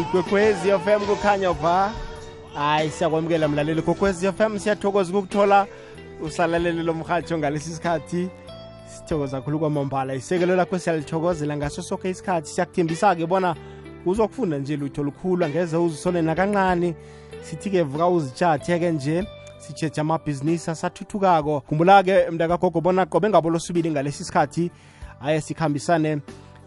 ikwekwezi fm kukhanya va? Hayi siyakwamukela mlaleli. Kokwezi fm siyathokoza ukukuthola usalalele lo mhatsho ngalesi sikhathi sithokoza kakhulu kwamambala isekelo lakho siyalithokozela ngaso sokhe isikhathi. Siyakuthembisa-ke bona uzokufunda nje lutho lukhulu angeze uzisole nakancane. Sithi-ke vuka uzitshathe-ke nje sitsheje amabhizinisi asathuthukako. Khumbula-ke mntakagogo bona qobe ngabo losibili ngalesi sikhathi aye sikhambisane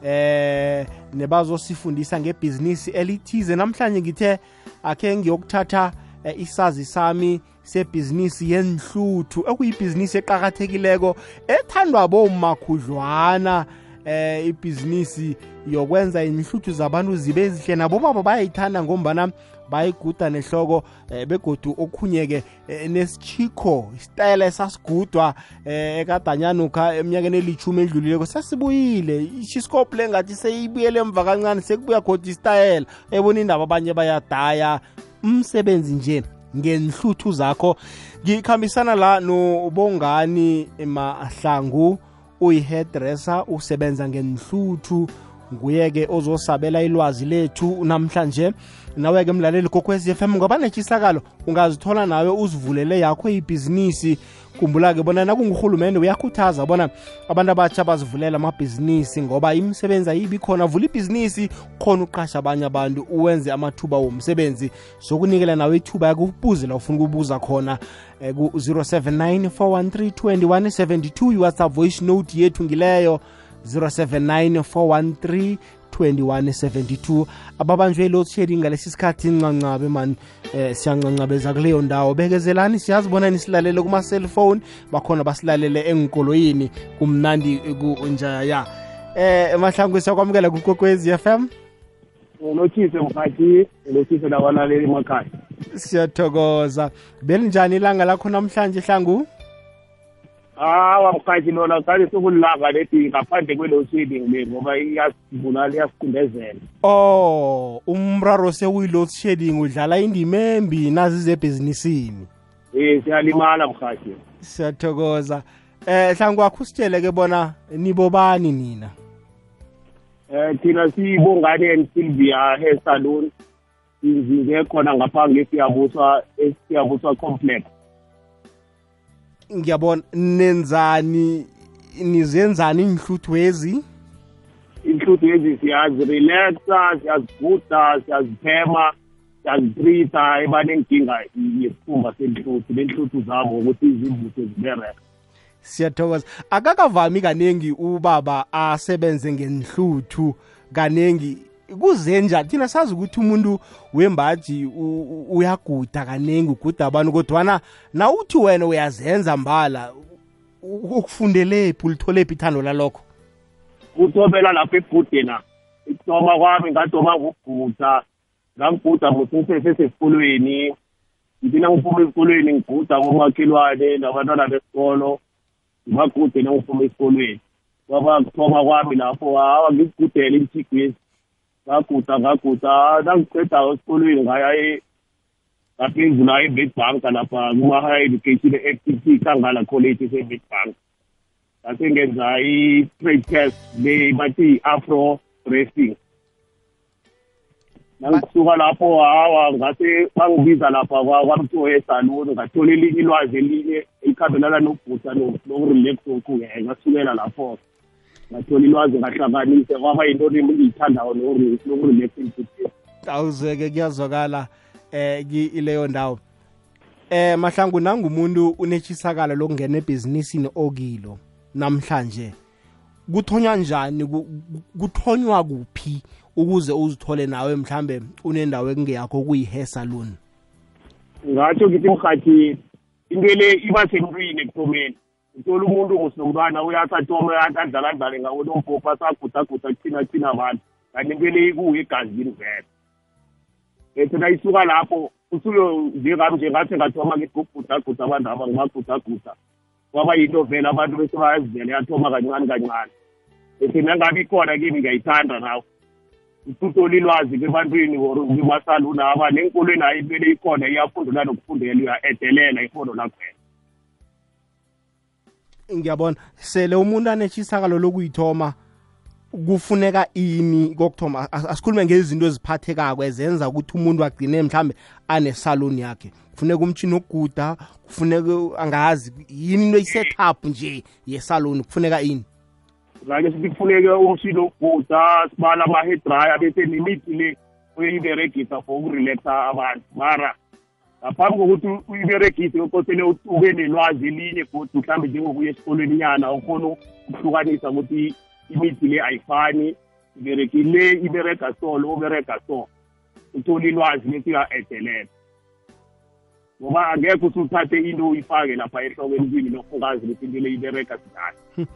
eh nebazosifundisa ngebhizinisi elithize. Namhlanje ngithe akhe ngiyokuthatha eh, isazi sami sebhizinisi yenhluthu ekuyibhizinisi eqakathekileko ethandwa bomakhudlwana eh ibhizinisi yokwenza inhluthu zabantu zibe ezihle nabo baba bayayithanda ngombana bayiguda nehloko eh, begodu okhunyeke eh, nesichiko isitayela esasigudwa eh, ekadanyanuka eminyakeni elithumi edlulileko sasibuyile ishiskopu le ngathi seyibuyele emva kancane sekubuya khodi isitayela. Ebona indaba abanye bayadaya. Umsebenzi nje ngenhluthu zakho. Ngikhambisana la nobongani mahlangu uyi-hairdresser usebenza ngenhluthu nguye-ke ozosabela ilwazi lethu namhlanje. Nawe-ke mlaleli kokwez FM ngoba netshisakalo ungazithola nawe uzivulele yakho ibhizinisi. Khumbula-ke bona nakungurhulumende uyakhuthaza bona abantu abatsha bazivulela amabhizinisi ngoba imisebenzi ayibi khona. Vula ibhizinisi khona uqasha abanye abantu uwenze amathuba womsebenzi. Sokunikela nawe ithuba yakubuzela ufuna ukubuza khona eh, ku-079 413 2172 iwhatsapp voice note yethu ngileyo 079 413 2172 ababanjwe i-load shedding ngalesi sikhathi ncancabe mani eh siyancancabeza kuleyo ndawo. Bekezelani siyazibona nisilalele kuma-cellphone. Bakhona basilalele engikoloyini kumnandi kunjaya. Eh mahlangu siyakwamukela kukokwezi FM ulothise mkhathi ulothise nabalaleli emakhaya. Siyathokoza. Belinjani ilanga lakho namhlanje hlangu? Hawa mkhathi lona kale sokulilanga leti ngaphandle kwe-loadshedding le ngoba iyasibulala iyasicindezela oh umraro sekuyi-load shedding udlala indima embi nazi zebhizinisini. Um siyalimala mkhathi. Siyathokoza. Eh hlangu wakho usitshele-ke bona nibobani nina? Um thina siyibongane and sylvia hair salon sinzinze khona ngapha ngesiyabuswa esiyabuswa complex. Ngiyabona nenzani nizenzani inhluthwezi inhluthu lezi siyazirelaxa siyazivuda siyaziphema siyazitreata ebanenkinga yesikhumba senhluthu lenhluthu zabo ukuthi izimvutho zibereka siyathokoza. Akakavami kaningi ubaba asebenze ngenhluthu kaningi kuzenja thina sazi ukuthi umuntu wembaji u- u- uyaguda kaningi uguda abantu kodwana nawuthi wena uyazenza mbala u- ukufundelephi ulitholephi ithando lalokho? Kuthobela lapho ebhudena ikuthoma kwami ngadoma ngokuguda. Ngangiguda musesesesikolweni ngithi nangiphuma esikolweni ngiguda komakhelwane nabantwana besikolo. Ngibagude nangiphuma esikolweni. Kwaba kuthoma kwami lapho hawa ngizigudele imthigwezi ngaguda ngaguda nangiceda esikolweni ngaya e- ngaphezulu la e-Witbank lapha kuma-higher education e-FTT kangala college ese-Witbank ngase ngenza i-trade test le bathi i-afro dressing nangisuka lapho hawa ngase bangibiza lapha kwa- kwamthiwa esaluni ngathola elinye ilwazi elinye elikhambelana nokubhuda nokurelax okuye ngasukela lapho ngathola ilwazi ngahlanganise kwaba yinto engiyithandayo nokurelax emthethweni awuzeke kuyazwakala eh ki- ileyo ndawo. Eh mahlangu nangumuntu unetshisakalo lokungena ebhizinisini okilo namhlanje. Kuthonywa njani? Ku- ku- kuthonywa kuphi ukuze uzithole nawe mhlambe unendawo ekungeyakho kuyi-hair salon ngatsho ngithi mhathi into le iba semntwini ekuthomeni. Uthola umuntu ngusinomntwana uyasatoma adlala adlale ngawo lompopho asagudaguda kuthina kuthina abantu kanti into le ikuyo egazini vele bese nayisuka lapho usuyo njengami nje ngathi ngathoma ngigugudaguda abantu aba ngibagudaguda kwaba yinto vele abantu bese bayazivele yathoma kancane kancane bese nangabe ikhona kimi ngiyayithanda nawe ututhola ilwazi ebantwini or kumasaluni aba nenkolweni hayi kumele ikhona iyafundela nokufundela uya-edelela ikhono lakhwena ngiyabona. Sele umuntu anetshisakalo lokuyithoma kufuneka ini kokuthoma? As- asikhulume ngezinto eziphathekako ezenza ukuthi umuntu agcine mhlambe anesalon yakhe. Kufuneka umtshini wokuguda kufuneka angazi yini into i-setup nje yesalon kufuneka ini? Like sithi kufuneke umshini wokuguda sibala ama-hair dryer bese nemithi le uyiberegisa for ukurelaxa abantu. Mara ngaphambi kokuthi uyiberegise kokosele ube nelwazi elinye futhi mhlawumbe njengokuya esikolweni nyana ukhona ukuhlukanisa ukuthi imithi le ayifani. Ibereki le iberega so lo uberega so. Uthole ilwazi lesika-edelela ngoba angekho usuthathe into uyifake lapha ehlokweni kimi nofukazi ukuthi into le iberega sinjani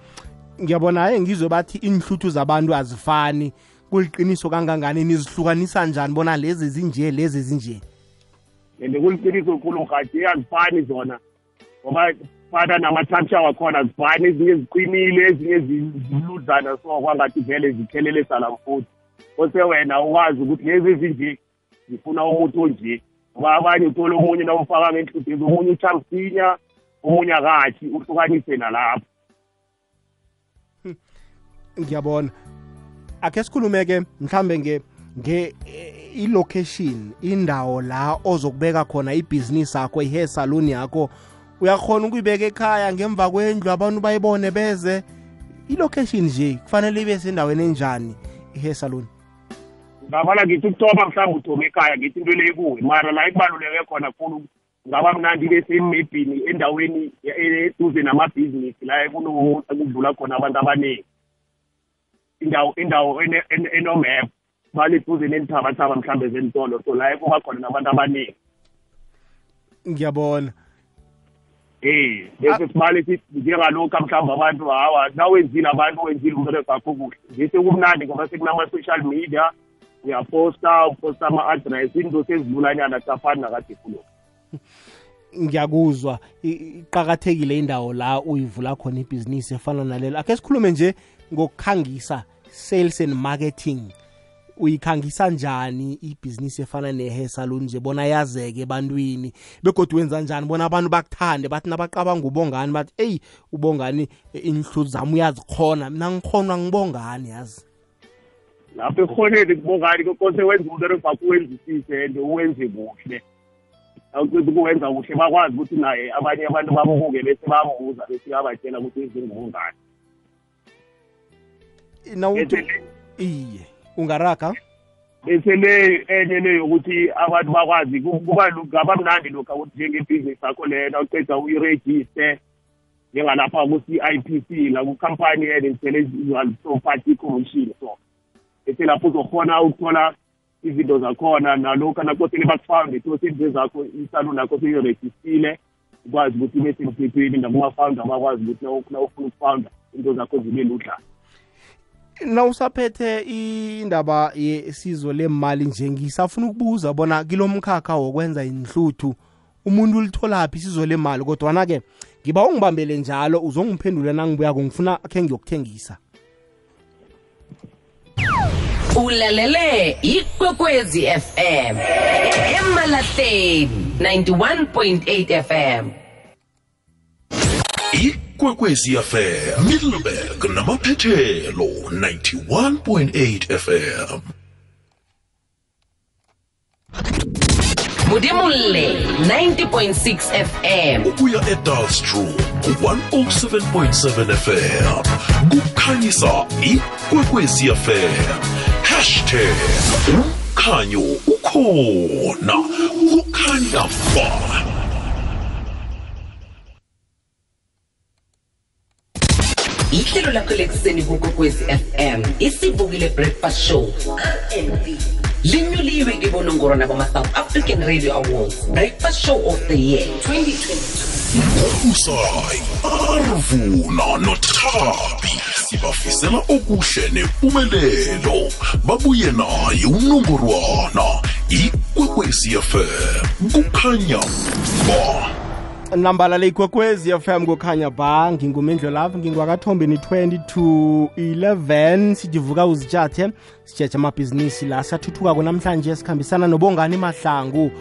ngiyabona haye ngizwe bathi inhluthu zabantu azifani. Kuliqiniso kangangani nizihlukanisa njani bona lezi zinje lezi zinje? And kuliqiniso khulu mhathi azifani zona ngoba fana nama-temperature wakhona azifani ezinye ziqinile ezinye ziludlana so kwangathi vele ziphelele salamfuthi kose wena ukwazi ukuthi lezi ezinje zifuna umuthi onje. Ngoba abanye uthole omunye nawumfaka ngenhluthu omunye utsha msinya omunye akathi uhlukanise nalapho. Ngiyabona. Akhe sikhulume-ke mhlambe nge nge eh, i-location indawo la ozokubeka khona ibhizinisi yakho i-hair salon yakho uyakhona ukuyibeka ekhaya ngemva kwendlu abantu bayibone beze. I-location nje kufanele ibe sendaweni enjani i-hair salon? Ngabala ngithi ukuthoma mhlawumbe uthome ekhaya ngithi into le kuwe mara la ekubaluleke khona khulu ngaba mnandi besemebhini endaweni e- eduze namabhizinisi la kuno- kudlula khona abantu abaningi indawo indawo ene- ene- enomap baliduze nenthabathaba mhlambe zentolo. So la kuba khona nabantu abaningi. Ngiyabona. Eh bese sibale sithi njengalokhu mhlawumbe abantu hawa nawenzile abantu wenzile umbereko wakho kuhle. Nje sekumnandi ngoba sekunama-social media uyaposta uposta ama-address into sezilulanyana safani nakade kulo ngiyakuzwa. I- iqakathekile indawo la uyivula khona ibhizinisi efana nalelo. Akhe sikhulume nje ngokukhangisa sales and marketing. Uyikhangisa njani ibhizinisi efana ne-hair salon nje? Bona yazeke ebantwini. Begodwa wenza njani? Bona abantu bakuthande bathi nabaqabanga ubongani bathi eyi ubongani eh, inhluthi zami uyazikhona. Mina ngikhona ngibongani yazi. Lapho ekhoneni kubongani kokose wenza umbereko wakho uwenzisise and uwenze kuhle. Awuceda ukuwenza kuhle bakwazi ukuthi naye abanye abantu babuke bese bambuza bese abatshela ukuthi ezingubungani nawuthi bese iye. Ungaraga bese le enye le yokuthi abantu bakwazi ku- kuba lu- ngaba mnandi lokhu ukuthi njengebhizinisi yakho lena uceda uyirejiste njengalapha ku-CIPC la kukhampani and-intellectual property commission so bese lapho uzokhona ukuthola izinto zakhona nalokhu nakosele bakufawunde those izinto zakho isalon yakho seyirejistile ukwazi ukuthi ibe semthethweni nakuma-founder bakwazi ukuthi nawu- nawufuna ukufawunda into zakho zibe ludlana nawusaphethe indaba yesizo lemali nje ngisafuna ukubuza bona kilo mkhakha wokwenza inhluthu umuntu ulitholaphi isizo lemali kodwana-ke ngiba ungibambele njalo uzongiphendula nangibuyako ngifuna khe ngiyokuthengisa. Ulalele ikwekwezi fm emalahleni 91.8 fm ikwekwezi fm middleburg namaphethelo 91.8 fm modimolle 90.6 fm ukuya edalstrom 107.7 fm kukhanyisa ikwekwezi fm hashtag umkhanyo ukhona. Kukhanya ba ihlelo lakho lekuseni kukokwezi fm isivukile breakfast show rnb linyuliwe kibonongorwana bama-south african radio awards breakfast show of the year 2022 usayi arvuna nothabi sibafisela okuhle nempumelelo babuye naye unongorwana ikwekwezi fm kukhanya ba nambala ikwekwezi fm kukhanya ba ngingumendlo lapho ngingwakathombeni 20 to 11 sijivuka uzitshathe sitshetshe amabhizinisi la sathuthuka konamhlanje sikhambisana nobongani mahlangu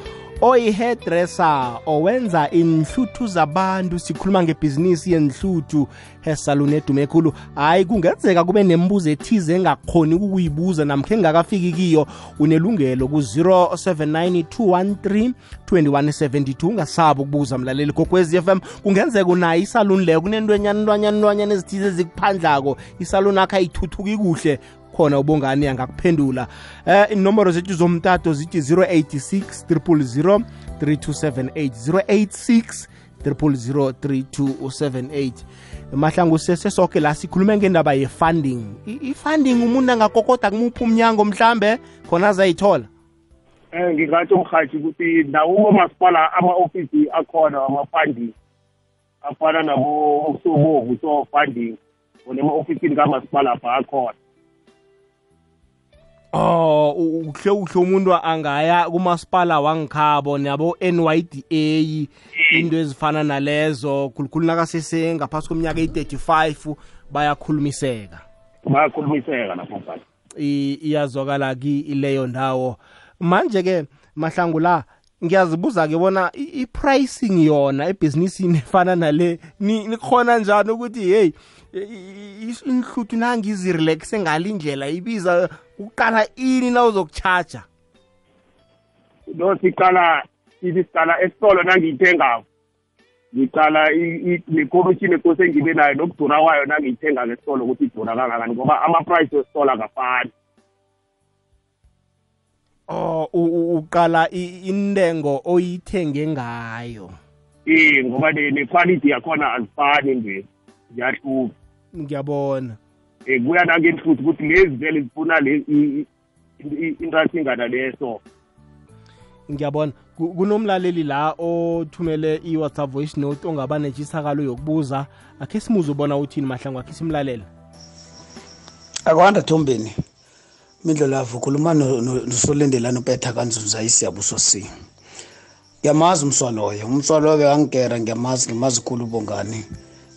oyi-hairdresser owenza inhluthu zabantu sikhuluma ngebhizinisi yenhluthu hesalon edume ekhulu hayi kungenzeka kube nembuzo ethize engakhoni ukuyibuza namkhe engakafiki kiyo. Unelungelo ku-079 213 2172 ungasabi ukubuza mlaleli gokwezi FM kungenzeka unayo isaluni leyo kunentwanyana ntwanyana ntwanyana ezithize ezikuphandlako. Isaluni akho ayithuthuki kuhle. Khona ubongani angakuphendula eh inomboro zethu zomtato zithi 086 000 3278 086 000 3278 mahlangu sese soke la sikhulume ngendaba ye-funding. I- i-funding umuntu angakokoda kumuphi umnyango mhlambe? Khona azayithola. Um ngingatsho mhathi ukuthi nawo umasipala ama-ofisi akhona wama-funding afana nabo-sobovu so funding onema-ofisini kamasipala apha akhona. Oh uhle uhle umuntu angaya kumasipala wangikhabo nabo NYDA into ezifana nalezo khulukhulu nakasese ngaphasi kweminyaka eyi-35 bayakhulumiseka. Bayakhulumiseka I- iyazwakala ki ileyo ndawo? Manje ke mahlangu la ngiyazibuza ke bona i-pricing yona ebhizinisini efana nale ni- nikhona njani ukuthi hey inhluthu nangizirelaxe ngalindlela ibiza uqala ini na uzokuchaja no siqala sithi siqala esitolo nangiyithengako. Ngiqala nekomishini ekose ngibe nayo nokudura kwayo nangiyithenga esitolo ukuthi idura kangakani ngoba ama-price wesitolo akafani. Oh u- u- uqala i- intengo oyithenge ngayo. Eh ngoba ne- ne-quality yakhona azifani nje ziyahluka. Ngiyabona. Um kuya nangenhluthu ukuthi lezi vele zifuna intrasingana leso. Ngiyabona. Ku- kunomlaleli la othumele i-whatsapp voice note ongaba nentshisakalo yokubuza. Akhe simuze ubona uthini mahlangu akhe simlalela akwanda thombeni mindlolavu khuluma no- no- nosolendelana upetha kanzunza isiyabuso c. Ngiyamazi umswaloyo. Umswaloyo bekangigera ngiyamazi ngimazi khulu ubongani.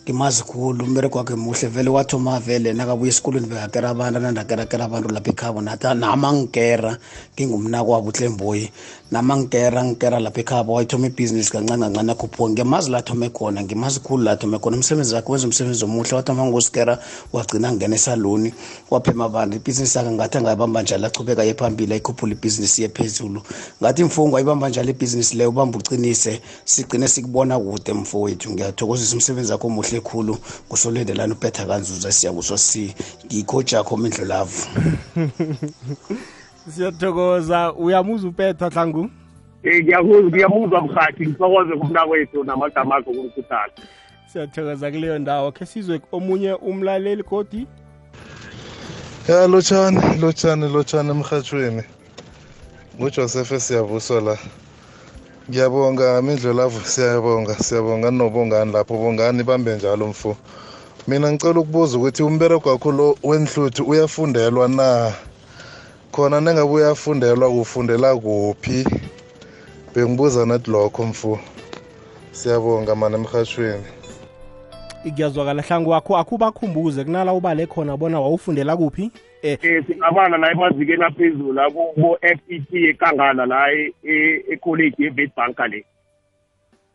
Ngimazi khulu umbereko wakhe muhle. Vele wathoma vele nakabuya esikolweni bekakera abantu anandakerakera abantu lapha ekhabo nathi nama ngigera ngingumnako wabo utlemboyi. Nama ngigera ngigera lapha ekhabo. Wayithoma ibhizinisi kancane kancane akhuphuka. Ngiyamazi la athome khona ngimazi khulu la athome khona. Umsebenzi wakhe wenza umsebenzi omuhle wathoma ngosikera wagcina ngena esaluni waphema abantu ibhizinisi yakhe ngathi angayibamba njalo achubeka ye phambili ayikhuphula ibhizinisi ye phezulu. Ngathi mfungo ayibamba njalo ibhizinisi leyo ubamba ucinise sigcine sikubona kude mfowethu. Ngiyathokozisa umsebenzi wakho omuhle. Khulu ngusolendelana upetha kanzuza siyabuso si. Ngikho jakho mindlolavu siyathokoza. Uyamuza upetha hlangu? Um ngiyakuzwa ngiyamuzwa mhathi ngithokoze kumnakwethu namagama akho kumkhuthana siyathokoza kuleyo ndawo. Khe sizwe omunye umlaleli kodi ya lotshani lotshani lotshani emrhatshweni ngujoseph siyavuswa la. Ngiyabonga mindlolavu siyabonga siyabonga nobongani lapho. Bongani bambe njalo mfo. Mina ngicela ukubuza ukuthi umbereko wakho lo wenhluthu uyafundelwa na? Khona nengabe uyafundelwa kufundela kuphi? Bengibuza nathi lokho mfo. Siyabonga mana emrhatshweni kuyazwakala hlangu wakho akubakhumbuze kunala ubale khona bona wawufundela kuphi? Eh um singabala la emazikeni aphezulu la kubo-f e t ekangala la e- e- ekholeji ye-witbank le.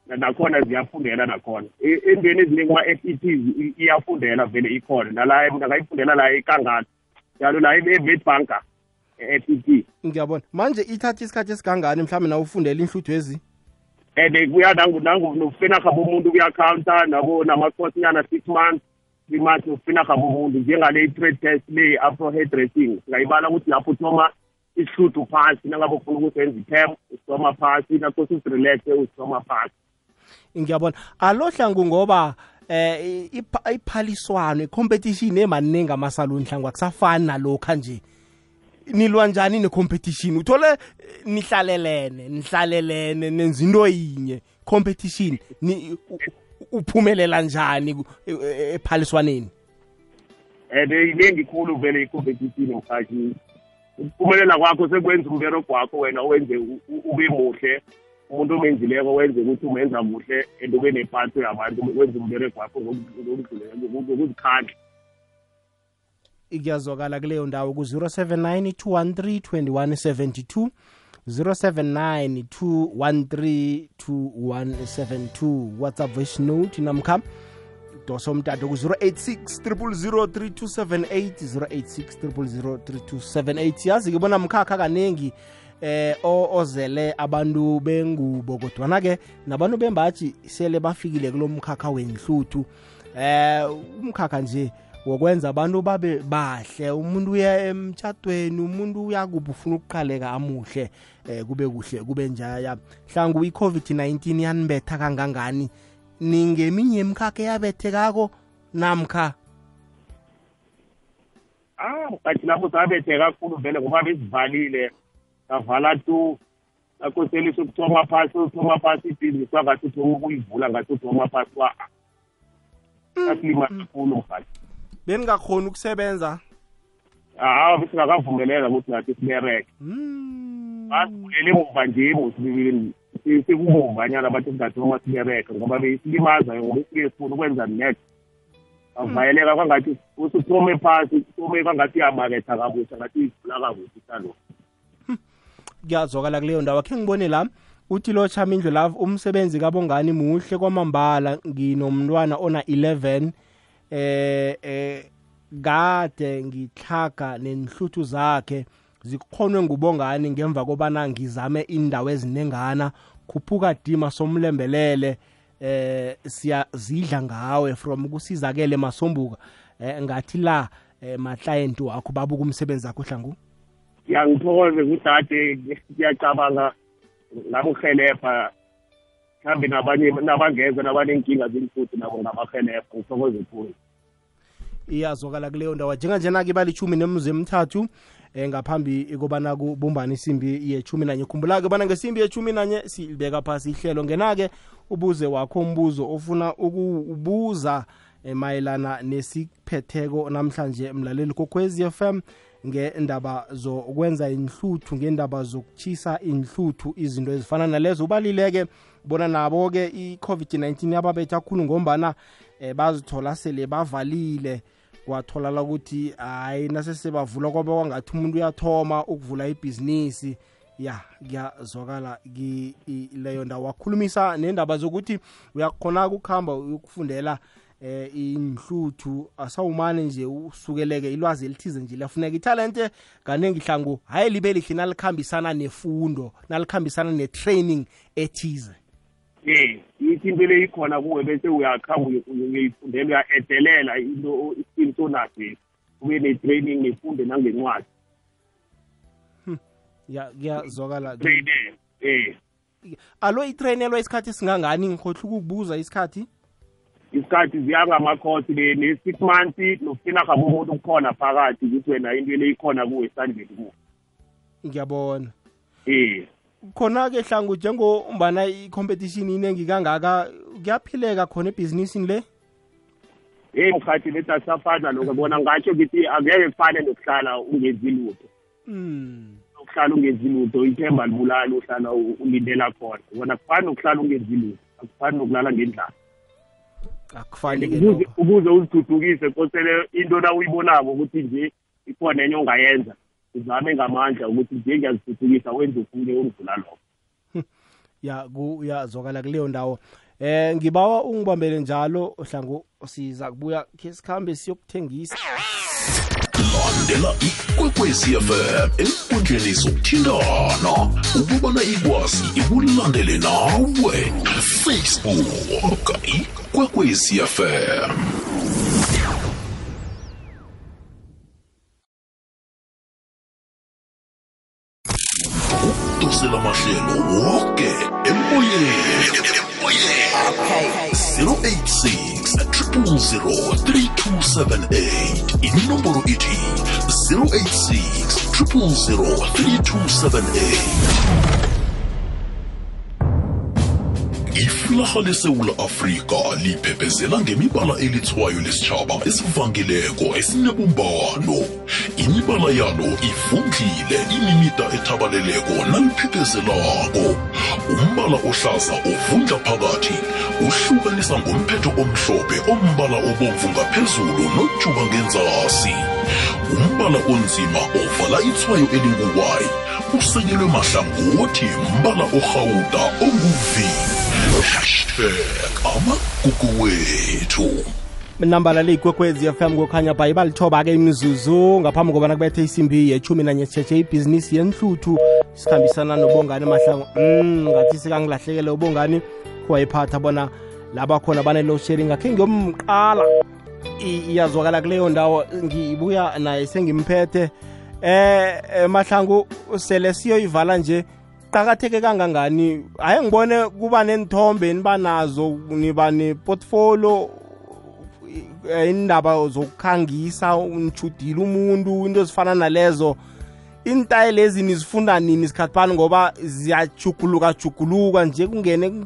Na- nakhona ziyafundela nakhona. E- endweni eziningi kuma-f e t iyafundela vele ikhona. Nala angayifundela la ekangala njalo la e-witbank e-f e t. Ngiyabona. Manje ithatha isikhathi esigangani mhlawumbe na ufundela inhluthu ezi and kuya nokufenaha bomuntu kuyakhawunta nabo namakhosinyana six months three months nokufenaha bomuntu njengale i-trade test le afro hair dressing singayibala ukuthi lapho uthoma isihluthu phasi nangabe ufuna ukusenza i-cam usithoma phasi nakose uzirelaxe uzithoma phasi. Ngiyabona. Alo hlangu ngoba eh ipha- iphaliswano icompetition emaningi amasaluni hlangu akusafani nalokha nje. Nilwa njani necompetition? Uthole eh, nihlalelene nihlalelene nenza into yinye. Competition uphumelela njani ku- e- e- ephaliswaneni? And iningi khulu vele i-competition mkhathi ukuphumelela kwakho sekwenza umbereko wakho wena wenze ube muhle. Umuntu omenzileko wenze ukuthi umenza kuhle and ube nepatho yabantu wenze umbereko wakho ngokuzikhandla. Kuyazwakala kuleyo ndawo ku-079 213 2172 079 213 2172 whatsapp voice note namkha dosa umtato ku-086 0003278 086 0003278 yazi ke bona mkhakha kaningi eh o- ozele abantu bengubo kodwana-ke nabantu bembaji sele bafikile kulo mkhakha wenhluthu. Eh umkhakha nje wokwenza abantu babe bahle. Umuntu uya emtshadweni umuntu uyakuphi ufuna ukuqaleka amuhle eh kube kuhle kube njaya. Hlangu i-covid-19 yanibetha kangangani? Ningeminye emkhakha eyabethekako namkha? Ah kathi lapho sabethe kakhulu vele ngoba besivalile savala tu akhoselisa ukuthoma phasi uthoma phasi ibhizinisi wangathi uthoma ukuyivula ngathi uthoma phasi wa sasilima kakhulu mkhathi beningakhoni ukusebenza? Hawa besingakavumeleka ukuthi nathi sibereke Hmm. basivulele emuva nje musibili sekubomvanyana bathi singathoma sibereke ngoba besilimaza ngoba sike sifuna ukwenza next bavayeleka kwangathi usuthome phasi thome kwangathi iyamaketha kabusha ngathi ivula kabusha isalo kuyazwakala kuleyo ndawo. Akhe ngibone la uthi lo chama indlu la umsebenzi kabongani muhle kwamambala nginomntwana ona 11 eh eh kade ngihlaga nenhluthu zakhe zikhonwe ngubongani ngemva kobana ngizame indawo ezinengana khuphuka dima somlembelele eh siyazidla ngawe from kusizakele masombuka. Eh ngathi la eh maklient wakho babuka umsebenzi wakho hlangu ngiyangithokoze kudade ngiyacabanga ngamuhelebha mhlawumbe nabanye nabangeza nabanenkinga zimfuthi nabo ngabahelebha uthokoze khulu iyazwakala kuleyo ndawo. Njenganjena-ke balitshumi nemzuzu emithathu eh ngaphambi kobana kubumbane isimbi yechumi nanye. Khumbula-ke bana ngesimbi yechumi nanye sibeka phasi ihlelo. Ngena-ke ubuze wakho umbuzo ofuna ukubuza eh, mayelana nesiphetheko namhlanje mlaleli kokwez f m ngendaba zokwenza inhluthu ngendaba zokuchisa inhluthu izinto ezifana nalezo. Ubalileke bona nabo-ke i-covid-19 yababetha khulu ngombana eh, bazithola sele bavalile. Kwatholala ukuthi hayi nasesebavula kwaba kwangathi umuntu uyathoma ukuvula ibhizinisi. Ya kuyazwakala ki- i- leyo ndawo. Wakhulumisa nendaba zokuthi uyakhona ukuhamba uyokufundela eh inhluthu asawumane nje usukeleke ilwazi elithize nje liyafuneka. Italente kaningi hlangu hayi libe lihle nalikhambisana nefundo nalikhambisana ne-training ethize. Eh ithi into le ikhona kuwe bese uye- uyayifundela uya-edelela into iskill sonaso ube ne-training nefunde nangencwadi. Ya- kuyazwakala. Eh. Alo itrainelwa isikhathi esingangani ngikhohlwa ukukubuza isikhathi. Isikhathi ziyangamakhosi le ne-six months nokufina kabo umuntu kukhona phakathi ukuthi wena into le ikhona kuwe esandleni kuwe. Ngiyabona. Eh. Khona-ke hlangu njengombana i-competition iningi kangaka kuyaphileka khona ebhizinisini le? Hey mkhathi lethi asafana lokho bona ngatsho ngithi angeke kufane nokuhlala ungenzi lutho. Mm. ukuhlala ungenzi lutho ithemba libulali uhlala u- ulindela khona. Bona kufani nokuhlala ungenzi lutho akufani nokulala ngendlala. Akufani-ke ukuze lokho ukuze uzithuthukise kosele into na uyibonako ukuthi nje ikhona enye ongayenza. Uzame ngamandla ukuthi nje ngiyazithuthukisa wenze okunye okudlula lokho. Ya kuyazwakala kuleyo ndawo. Eh ngibawa ungibambele njalo hlangu siza kubuya khe sikhambe siyokuthengisa. Landela ikwekwezi fm enkundleni zokuthintana. Ukubana ikwazi ikulandele nawe. Facebook ikwekwezi fm 086 3278 inomboro ithi 086 3278 iflaha lesewula afrika liphephezela ngemibala elithwayo lesitshaba esivangileko esinebumbano. Imibala yalo ifundlile imimida ethabaleleko naliphephezelako. Umbala ohlaza ovundla phakathi uhlukanisa ngomphetho omhlophe ombala obomvu ngaphezulu nojuba ngenzasi. Umbala onzima ovala ithwayo elinguwayi usekelwe mahlangothi mbala orhawuda onguvile hashtag amagugu wethu. Nambala leyikwekwezi fm kukhanya bhayi balithoba-ke imizuzu ngaphambi kobana kubethe isimbi yechumi nanye sitshetshe ibhizinisi yenhluthu. Sikhambisana nobongani mahlango mm, ngathi sekangilahlekele ubongani wayiphatha bona laba khona bane-load sharing akhe ngiyomqala. Iyazwakala kuleyo ndawo ngibuya naye sengimphethe. Eh eh, mahlangu sele siyoyivala nje qakatheke kangangani? Hayi ngibone kuba nenithombe nibanazo niba neportfolio indaba zokukhangisa nijudile umuntu into ezifana nalezo. Intayile lezi nizifunda nini sikhathi bani? Ngoba ziyajuguluka juguluka nje kungene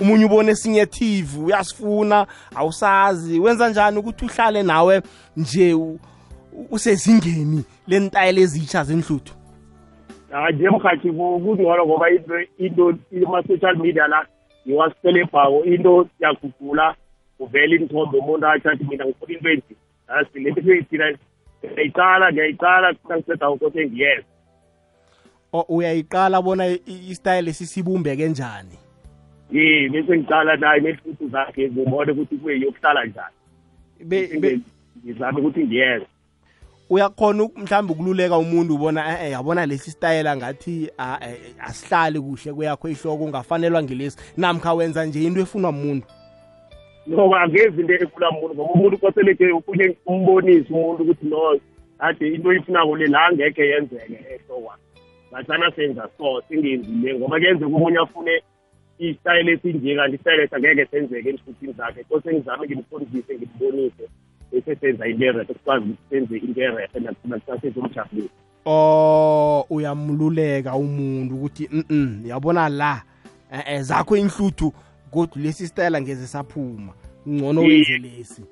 umunye ubone esinye TV uyasifuna awusazi. Wenza njani ukuthi uhlale nawe nje usezingeni lentayile ezitsha zenhluthu? Ah, nje mkhathi kungcono ngoba into into ama-social media la ngiwasiselebhako into yagugula uvele inithombe umuntu atsho athi mina ngifuna into enje. Asi le nto seyithina ngiyayicala ngiyayicala nangiqeda ukothe ngiyeza O- uyayiqala bona i- i- istyle sisibumbeke njani? Ye bese ngicala naye nehluthu zakhe ngibone ukuthi kuye yokuhlala njani. Be- be- ngizame ukuthi ngiyeza uyakhona uk- mhlawumbe ukululeka umuntu ubona eh yabona lesi style ngathi ah, eh, asihlali kuhle kweyakho ihloko ungafanelwa ngilesi. Namkha wenza nje into efunwa umuntu ngoba angezi into efuna muntu ngoba umuntu kosele nje ufune umbonise umuntu ukuthi no ade into oyifunako le la angekhe yenzeke ehlokwa ngathana senza so singenzi le ngoba kuyenzeka omunye afune isitayile esinje kanti isitayile angeke senzeke emshuthini zakhe. Kose ngizame ngimfundise ngimbonise. Bese senza into erehe sikwazi ukuthi senze into erehe nasesezomjabulisa oh uyamluleka umuntu ukuthi mhm yabona la eh, eh, zakho inhluthu kodwa lesi style ngeze saphuma. Ngcono wenze lesi.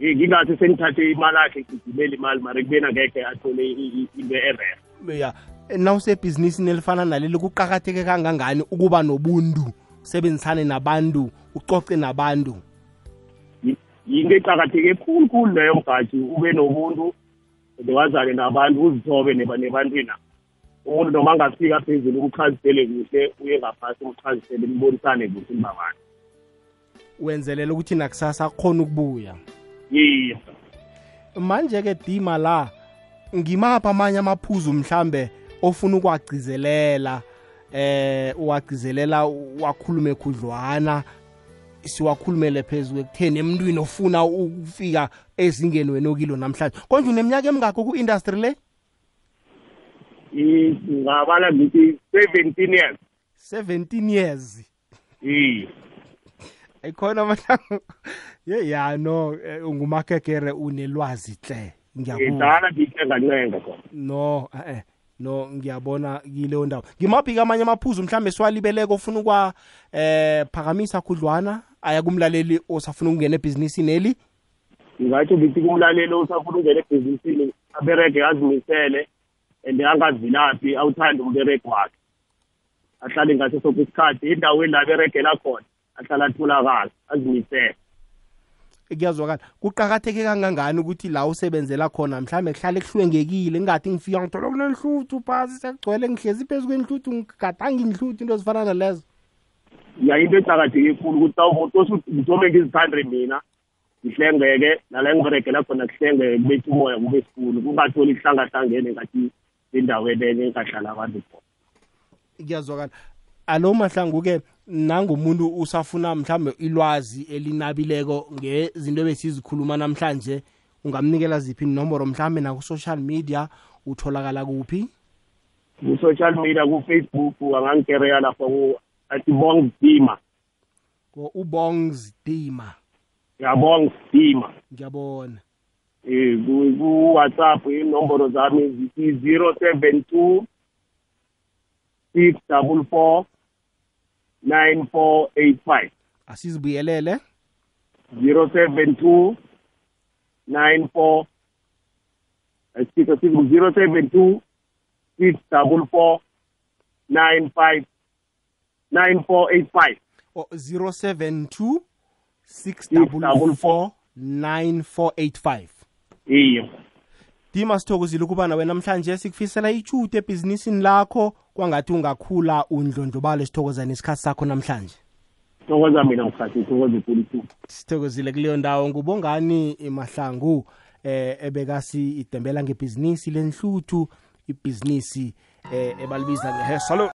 Eh, ngingathi sengithathe imali yakhe ngigibele imali mara kubeni angekhe athole i- i- into erehe ya nawusebhizinisini elifana naleli kuqakatheke kangangani ukuba nobuntu? Usebenzisane nabantu ucoce nabantu. Yinto eqakatheke khulu khulu leyo mgathi ube nobuntu wazane nabantu uzithobe neba- nebantwina. Umuntu noma angafika phezulu ukuchazisele kuhle uye ngaphasi umchazisele nibonisane kuhle nibabantu wenzelela ukuthi nakusasa khona ukubuya? Yiyo manje-ke dima la ngimaphi amanye amaphuzu mhlambe ofuna ukuwagcizelela eh uwagcizelela wakhulume khudlwana? Siwakhulumele phezu ekutheni emntwini ofuna ukufika ezingeni wena okilo namhlanje. Konje uneminyaka emingakho ku-industry le? Ngabala ngithi seventeen years. 17 years. Yiyo ayikhona mahlangu ye ya no eh, ungumakekere unelwazi tle. Ngiyakuzwa ngidala ngiyihlengancenga khona no eh no ngiyabona kileyo ndawo ngimaphi amanye amaphuzu mhlambe siwalibeleko ofuna ukwa eh phakamisa khudlwana? Aya kumlaleli osafuna ukungena ebhizinisini eli ngingatsho ngithi kumlaleli osafuna ungena ebhizinisini aberege azimisele and angavilaphi awuthande umberego wakhe. Ahlale ngaso soke isikhathi endaweni la aberegela khona ahlala atholakala azimisele. Kuyazwakala. Kuqakatheke kangangani ukuthi la usebenzela khona? Mhlambe kuhlale kuhlwengekile ngingathi ngifika ngithola kunenhluthu phasi sekugcwele ngihlezi phezu kwenhluthu ngigadanga inhluthu into ezifana nalezo. Ya into eqakatheke khulu ukuthi awumuntu osuzome ngizithande mina ngihlengeke nala engiberegela khona kuhlengeke kubetha umoya kube sikhulu kungatholi kuhlangahlangene ngathi endaweni enye engahlala abantu khona kuyazwakala alo mahlangu-ke nangumuntu usafuna mhlambe ilwazi elinabileko ngezinto ebesizikhuluma namhlanje ungamnikela ziphi inomboro mhlambe naku-social media utholakala kuphi? Ku-social media ku-facebook angangikereya lapho ku- athi bong dima. Ko- ubongs dima. Yabong dima. Ngiyabona. Um ku-whatsapp inomboro zami zithi zero seven two six double four nine four eight five. Asizibuyelele? zero seven two nine four sika siku zero seven two six double four nine five nine four eight five. o 072 644 9485 iyo dima sithokozile ukuba nawe namhlanje sikufisela ichude ebhizinisini lakho kwangathi ungakhula undlondlobalo sithokozane isikhathi sakho namhlanje. Thokoza mina mkhathi thokoze politu sithokozile kuleyo ndawo. Ngubongani mahlangu eh ebekasi idembela ngebhizinisi lenhluthu ibhizinisi eh ebalibiza ngehair salon.